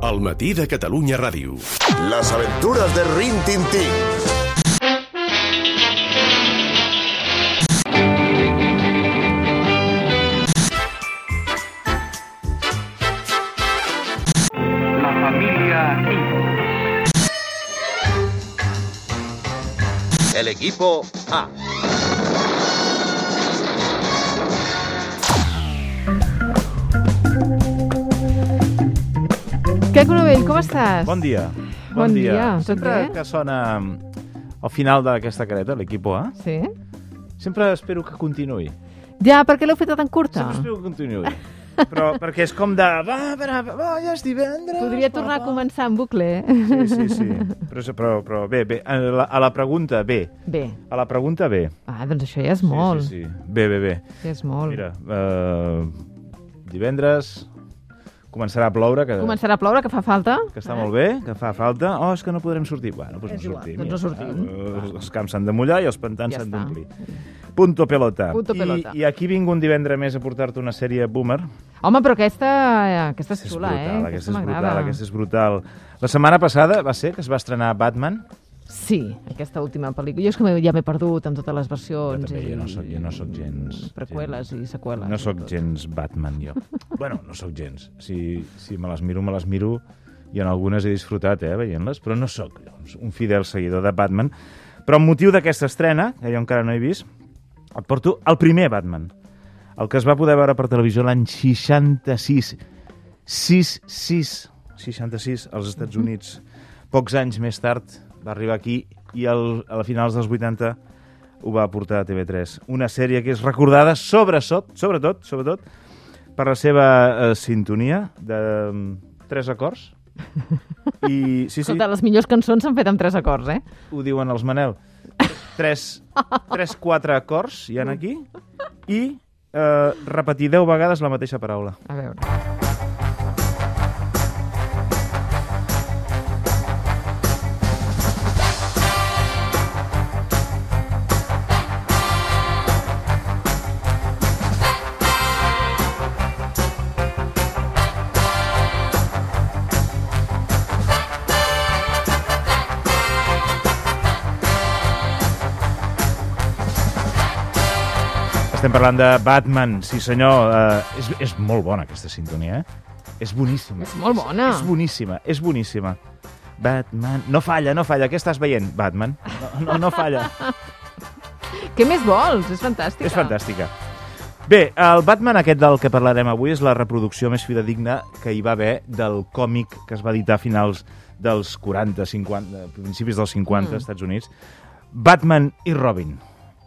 El matí de Catalunya Ràdio. Las aventuras de Rin Tin Tin. La familia El equipo A. Què, Conovell, com estàs? Bon dia. Bon dia, tot Sempre bé? que sona al final d'aquesta careta, l'equipo A, Sí? sempre espero que continuï. Ja, per què l'heu feta tan curta? Sempre espero que continuï. Però perquè és com de... Va, va, va, ja és divendres... Podria tornar a va, començar en bucle. va. Sí, sí, sí. Però, però, però bé, bé, a la, a la pregunta, bé. Bé. A la pregunta, bé. Ah, doncs això ja és molt. Sí, sí, sí. Bé, bé, bé. Ja és molt. Mira, uh, divendres començarà a ploure, que, Començarà a ploure, que fa falta. que està molt bé, que fa falta. Oh, és que no podrem sortir. Bueno, doncs És no igual, sortim. doncs no ja sortim. està. Els- Els camps s'han de mullar i els pantans Ja s'han d'omplir. Punto pelota. Punto pelota. I, I aquí vinc un divendres més a portar-te una sèrie boomer. Home, però aquesta, aquesta és és xula, brutal, eh? aquesta és m'agrada. brutal, aquesta és brutal. La setmana passada va ser que es va estrenar Batman. Sí, aquesta última pel·lícula. Jo és que ja m'he perdut en totes les versions. Jo també, i... jo no soc- jo no soc gens- Preqüeles i seqüeles. No sóc tot. gens Batman, jo. bueno, no sóc gens. Si, si me les miro, me les miro, i en algunes he disfrutat, eh, veient-les, però no sóc doncs, un fidel seguidor de Batman. Però amb motiu d'aquesta estrena, que jo encara no he vist, et porto el primer Batman, el que es va poder veure per televisió l'any 66. 6, 6, 66, als Estats Units. Pocs anys més tard va arribar aquí i el, a la finals dels 80 ho va portar a TV3. Una sèrie que és recordada sobretot, sobretot, sobretot per la seva eh, sintonia de mm, tres acords. I sí, sí, Escolta, les millors cançons s'han fet amb tres acords, eh? ho diuen els Manel. Tres, tres quatre acords hi han aquí i eh, repetir deu vegades la mateixa paraula. A veure. Estem parlant de Batman, sí senyor. Eh, és, és molt bona aquesta sintonia, eh? És boníssima. És molt bona. És, és boníssima, és boníssima. Batman... No falla, no falla. Què estàs veient? Batman. No, no, no falla. Què més vols? És fantàstica. És fantàstica. Bé, el Batman aquest del que parlarem avui és la reproducció més fidedigna que hi va haver del còmic que es va editar a finals dels 40, 50, principis dels 50 als Estats Units. Batman i Robin.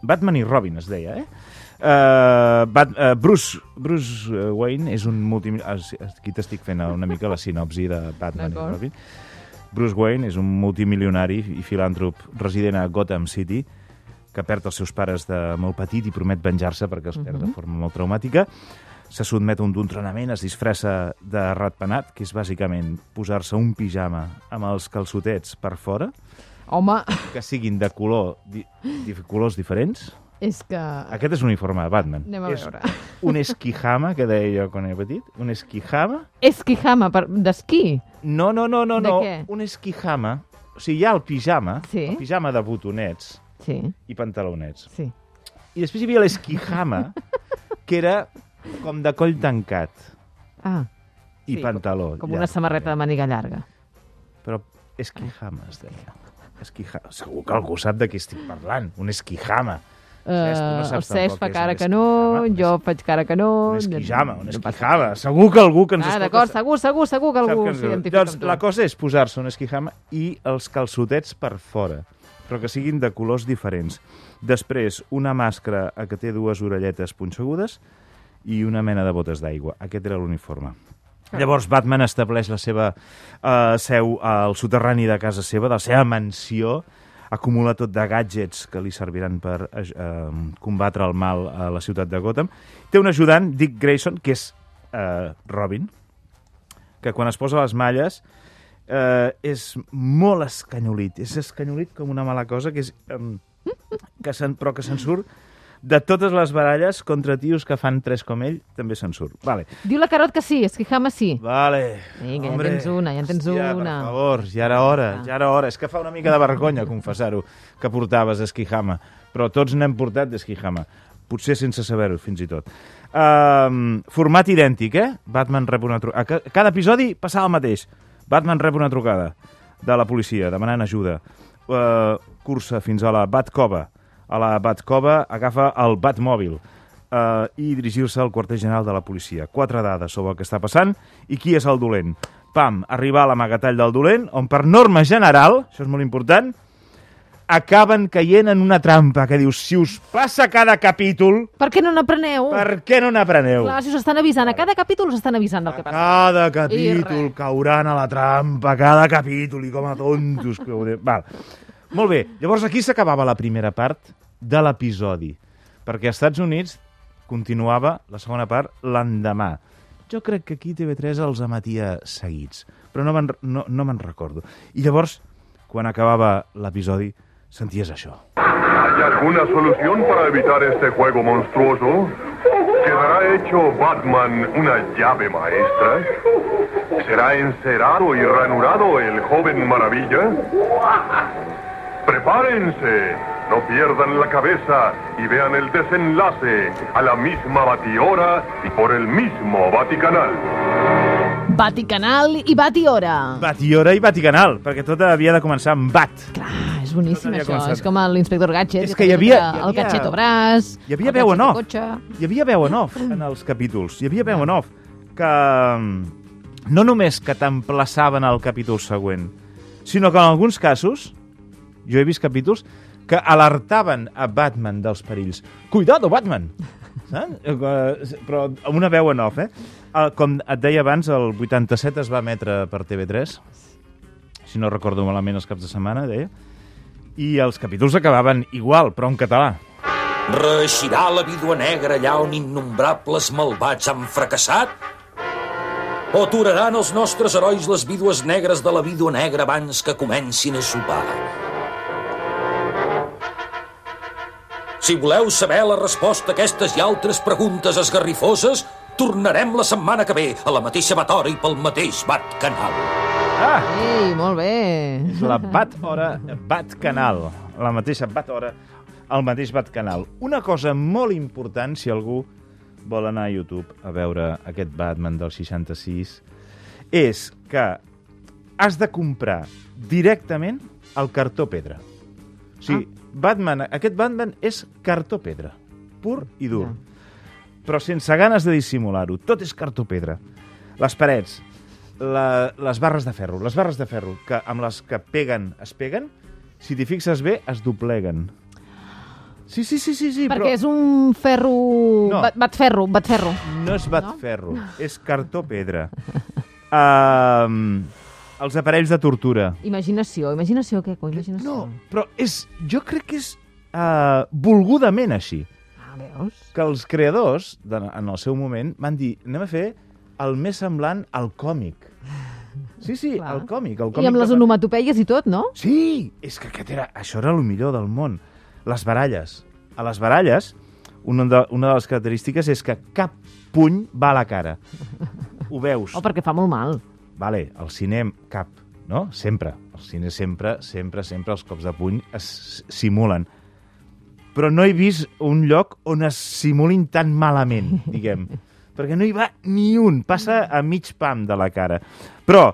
Batman i Robin es deia, eh? Uh, Bat, uh, Bruce, Bruce eh, Wayne és un multi... Aquí t'estic fent una mica la sinopsi de Batman i. Robin. Bruce Wayne és un multimilionari i filàntrop resident a Gotham City que perd els seus pares de molt petit i promet venjar-se perquè els perd de forma molt traumàtica. Se sotmet a un entrenament, es disfressa de ratpenat, que és bàsicament posar-se un pijama amb els calçotets per fora, Home, que siguin de color, di, di colors diferents. És que... Aquest és un uniforme de Batman. Anem a és veure. un esquijama, que deia jo quan era petit. Un esquijama. Esquijama, per... d'esquí. No, no, no, no. De no. què? Un esquijama. O sigui, hi ha el pijama, Sí. el pijama de botonets Sí, i pantalonets. sí. I després hi havia l'esquijama, que era com de coll tancat Ah, i Sí, pantaló. com una samarreta de màniga llarga. Però esquijama es deia. Esquijama. Segur que algú sap de què estic parlant. Un esquijama. Tu no Uh, el Cesc fa cara que no, jo faig cara que no... Un esquijama, un esquijama. Segur que algú que ens Ah, escolta... d'acord, segur, segur, segur que algú s'identifica doncs, amb tu. la cosa és posar-se un esquijama i els calçotets per fora, però que siguin de colors diferents. Després, una màscara eh, que té dues orelletes punxegudes i una mena de botes d'aigua. Aquest era l'uniforme. Llavors Batman estableix la seva eh, seu al soterrani de casa seva, de la seva mansió, acumula tot de gadgets que li serviran per eh, eh, combatre el mal a la ciutat de Gotham. Té un ajudant, Dick Grayson, que és eh, Robin, que quan es posa les malles eh, és molt escanyolit. És escanyolit com una mala cosa, que és, eh, que se'n, però que se'n surt de totes les baralles contra tios que fan tres com ell, també se'n surt. Vale. Diu la Carot que sí, Esquijama sí. Vale. Vinga, ja en tens una, ja en tens Hòstia, una. per favor, ja era hora, Ah. ja era hora. És que fa una mica de vergonya confessar-ho, que portaves Esquijama. Però tots n'hem portat d'Esquijama. Potser sense saber-ho, fins i tot. Um, format idèntic, eh? Batman rep una trucada. A cada episodi passava el mateix. Batman rep una trucada de la policia demanant ajuda. Uh, cursa fins a la Batcova. A la Batcova agafa el Batmòbil uh, i dirigir-se al quarter general de la policia. Quatre dades sobre el que està passant i qui és el dolent. Pam, arribar a l'amagatall del dolent, on per norma general, això és molt important, acaben caient en una trampa que dius, si us passa cada capítol, Per què no n'apreneu? per què no n'apreneu? Clar, si us estan avisant, a cada capítol us estan avisant del que A passa. cada capítol cauran a la trampa, cada capítol, i com a tontos que ho de... Val. Molt bé, llavors aquí s'acabava la primera part de l'episodi, perquè als Estats Units continuava la segona part l'endemà. Jo crec que aquí TV3 els emetia seguits, però no me'n no, no me'n recordo. I llavors, quan acabava l'episodi, senties això. ¿Hay alguna solución para evitar este juego monstruoso? ¿Quedará hecho Batman una llave maestra? ¿Será encerado y ranurado el joven maravilla? ¡Prepárense! No pierdan la cabeza y vean el desenlace a la misma batihora y por el mismo Vaticanal. Vaticanal i Batiora. Batiora i Vaticanal, perquè tot havia de començar amb Bat. Clar, és boníssim això. començat. És com l'inspector Gadget. És que hi havia- hi El Gadget Bràs. hi havia veu en off. Hi havia veu en off en els capítols. Hi havia veu en off que mm, no només que t'emplaçaven al capítol següent, sinó que en alguns casos, jo he vist capítols que alertaven a Batman dels perills. Cuidado, Batman! Saps? Eh, Però amb una veu en off, eh? El- Com et deia abans, el 87 es va emetre per TV3, si no recordo malament els caps de setmana, deia, i els capítols acabaven igual, però en català. Reeixirà la vídua negra allà on innombrables malvats han fracassat? O aturaran els nostres herois les vídues negres de la vídua negra abans que comencin a sopar? Si voleu saber la resposta a aquestes i altres preguntes esgarrifoses, tornarem la setmana que ve a la mateixa Batora i pel mateix Bat Canal. Ah! Ei, molt bé. És la Bat Hora Bat Canal. La mateixa Bat Hora, el mateix Bat Canal. Una cosa molt important, si algú vol anar a YouTube a veure aquest Batman del 66, és que has de comprar directament el cartó pedra. O sigui, Batman, aquest Batman és cartó pedra, pur i dur. Ja. Però sense ganes de dissimular-ho. Tot és cartó pedra. Les parets, la, les barres de ferro, les barres de ferro, que amb les que peguen es peguen, si t'hi fixes bé, es dobleguen. Sí, sí, sí, sí, sí Perquè però és un ferro... No. Bat, bat ferro, bat ferro. no és batferro, és cartó pedra. Um, els aparells de tortura. Imaginació, imaginació, què? Imaginació. No, però és, jo crec que és uh, volgudament així. Ah, veus? Que els creadors, de, en el seu moment, van dir, anem a fer el més semblant al còmic. Sí, sí, Clar. el còmic. El I còmic amb les onomatopeies i tot, no? Sí, és que aquest era, això era el millor del món. Les baralles. A les baralles, una de, una de les característiques és que cap puny va a la cara. Ho veus. O perquè fa molt mal. Vale, al cine cap, no? Sempre. Al cine sempre, sempre, sempre els cops de puny es simulen. Però no he vist un lloc on es simulin tan malament, diguem. Perquè no hi va ni un. Passa a mig pam de la cara. Però,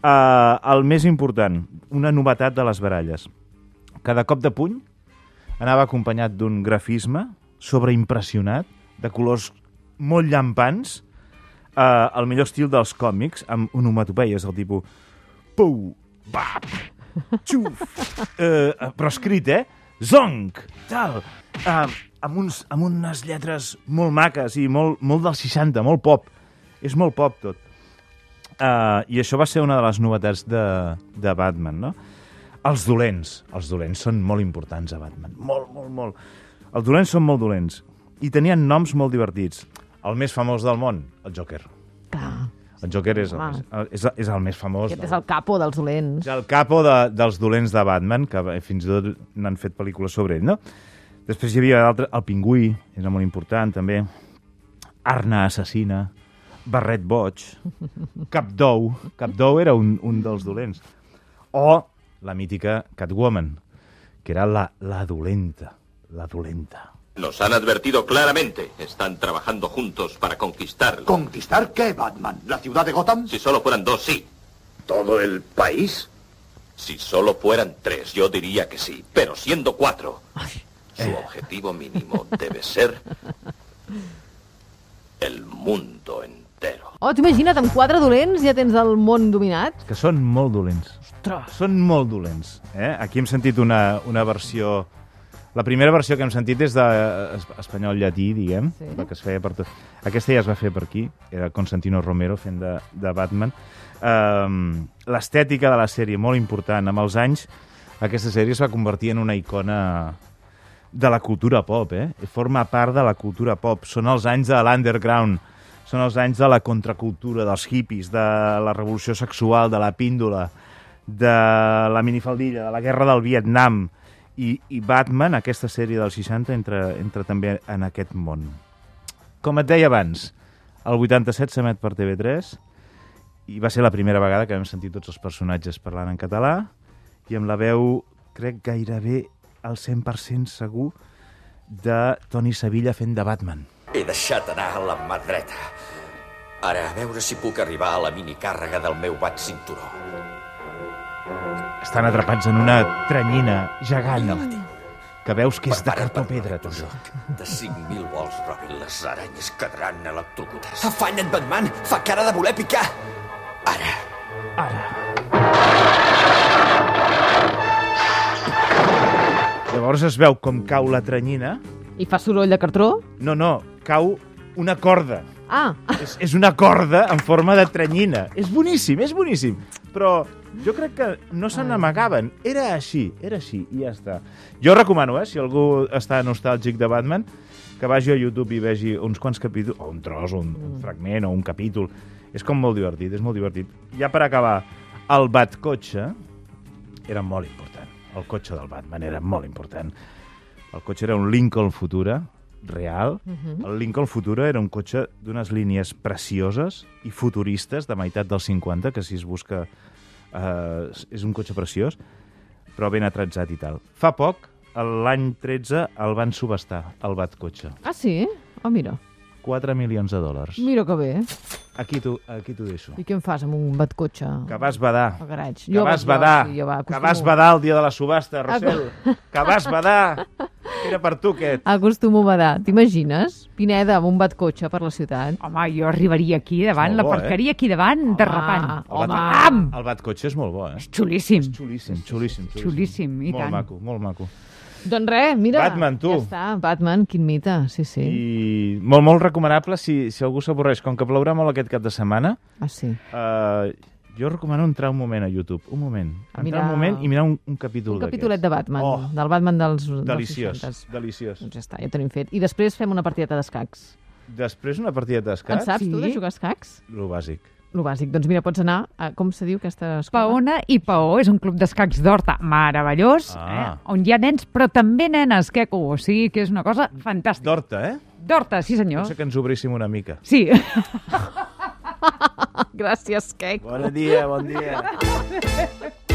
eh, el més important, una novetat de les baralles. Cada cop de puny anava acompanyat d'un grafisme sobreimpressionat, de colors molt llampants, eh, el millor estil dels còmics, amb onomatopeies del tipus pou, bap, xuf, eh, però escrit, eh? Zonk, tal, eh, amb, uns, amb unes lletres molt maques i molt, molt dels 60, molt pop. És molt pop tot. Uh, I això va ser una de les novetats de, de Batman, no? Els dolents. Els dolents són molt importants a Batman. Molt, molt, molt. Els dolents són molt dolents. I tenien noms molt divertits. El més famós del món, el Joker. Clar. El Joker és el, és, és el més famós. Aquest del- és el capo dels dolents. és el capo de, dels dolents de Batman, que fins i tot n'han fet pel·lícules sobre ell, no? Després hi havia l'altre, el pingüí, era molt important també, Arna assassina, Barret boig, Capdou, Capdou era un, un dels dolents, o la mítica Catwoman, que era la, la dolenta, la dolenta. Nos han advertido claramente. Están trabajando juntos para conquistar. ¿Conquistar qué, Batman? ¿La ciudad de Gotham? Si solo fueran dos, sí. ¿Todo el país? Si solo fueran tres, yo diría que sí. Pero siendo cuatro, su objetivo mínimo debe ser el mundo entero. Oh, t'imagina't, amb quatre dolents ja tens el món dominat? Que són molt dolents. Ostres! Són molt dolents. Eh? Aquí hem sentit una, una versió... La primera versió que hem sentit és d'espanyol-llatí, diguem, Sí. la que es feia per tot. Aquesta ja es va fer per aquí, era Constantino Romero fent de, de Batman. Um, L'estètica de la sèrie, molt important. Amb els anys, aquesta sèrie es va convertir en una icona de la cultura pop, eh? Forma part de la cultura pop. Són els anys de l'underground, són els anys de la contracultura, dels hippies, de la revolució sexual, de la píndola, de la minifaldilla, de la guerra del Vietnam. I, i Batman, aquesta sèrie dels 60, entra, entra també en aquest món. Com et deia abans, el 87 s'emet per TV3 i va ser la primera vegada que vam sentir tots els personatges parlant en català i amb la veu, crec, gairebé al 100% segur de Toni Sevilla fent de Batman. He deixat anar la mà dreta. Ara, a veure si puc arribar a la minicàrrega del meu bat cinturó. Estan atrapats en una tranyina gegant que veus que és de cartó pedra, tot. De 5.000 volts, Robin, les aranyes quedaran electrocutades. Afanya't, Batman! Fa cara de voler picar! Ara, Llavors es veu com cau la tranyina. I fa soroll de cartró? No, no, cau una corda. Ah, És, és una corda en forma de tranyina. És boníssim, és boníssim. Però jo crec que no se n'amagaven. Era així, era així, i ja està. Jo recomano, eh, si algú està nostàlgic de Batman, que vagi a YouTube i vegi uns quants capítols, o un tros, o un, un fragment, o un capítol. És com molt divertit, és molt divertit. Ja per acabar, el Batcotxe era molt important. El cotxe del Batman era molt important. El cotxe era un Lincoln Futura, real. El Lincoln Futura era un cotxe d'unes línies precioses i futuristes de meitat dels 50, que si es busca eh, és un cotxe preciós, però ben atratzat i tal. Fa poc, l'any 13, el van subestar, el Batcotxe. ah sí? Oh, mira. 4 milions de dòlars. Mira que bé. Aquí t'ho aquí deixo. I què em fas amb un batcotxe? Que vas badar. Al garatge. Que vas badar. sí, jo va, que vas badar el dia de la subhasta, Rossell. Que vas badar. Era per tu, aquest. Acostumo a badar. T'imagines? Pineda amb un batcotxe per la ciutat. Home, jo arribaria aquí davant, És molt la bo, eh? aquí davant, derrapant. El, Home. bat, el Batcotxe és molt bo, eh? Xulíssim. Xulíssim, xulíssim. Xulíssim, i molt tant. maco, molt maco. Doncs res, mira. Batman, tu. Ja està, Batman, quin mite, sí, sí. I molt, molt recomanable si, si algú s'avorreix. Com que plourà molt aquest cap de setmana, Ah, sí. eh, jo recomano entrar un moment a YouTube. Un moment. Entrar mirar- un moment i mirar un, un capítol Un capitolet de Batman, Oh, del Batman dels, dels deliciós, 60s. deliciós. Doncs ja està, ja ho tenim fet. I després fem una partideta d'escacs. Després una partida En d'escacs, saps tu de Sí. jugar a escacs? lo bàsic. Lo bàsic. Doncs mira, pots anar a, com se diu aquesta escola? Paona i Paó és un club d'escacs d'Horta meravellós, Ah. eh? on hi ha nens, però també nenes, queco, o sigui que és una cosa fantàstica. D'Horta, eh? D'Horta, sí senyor. Potser que ens obríssim una mica. Sí. Gràcies, Quec. Bon dia, bon dia.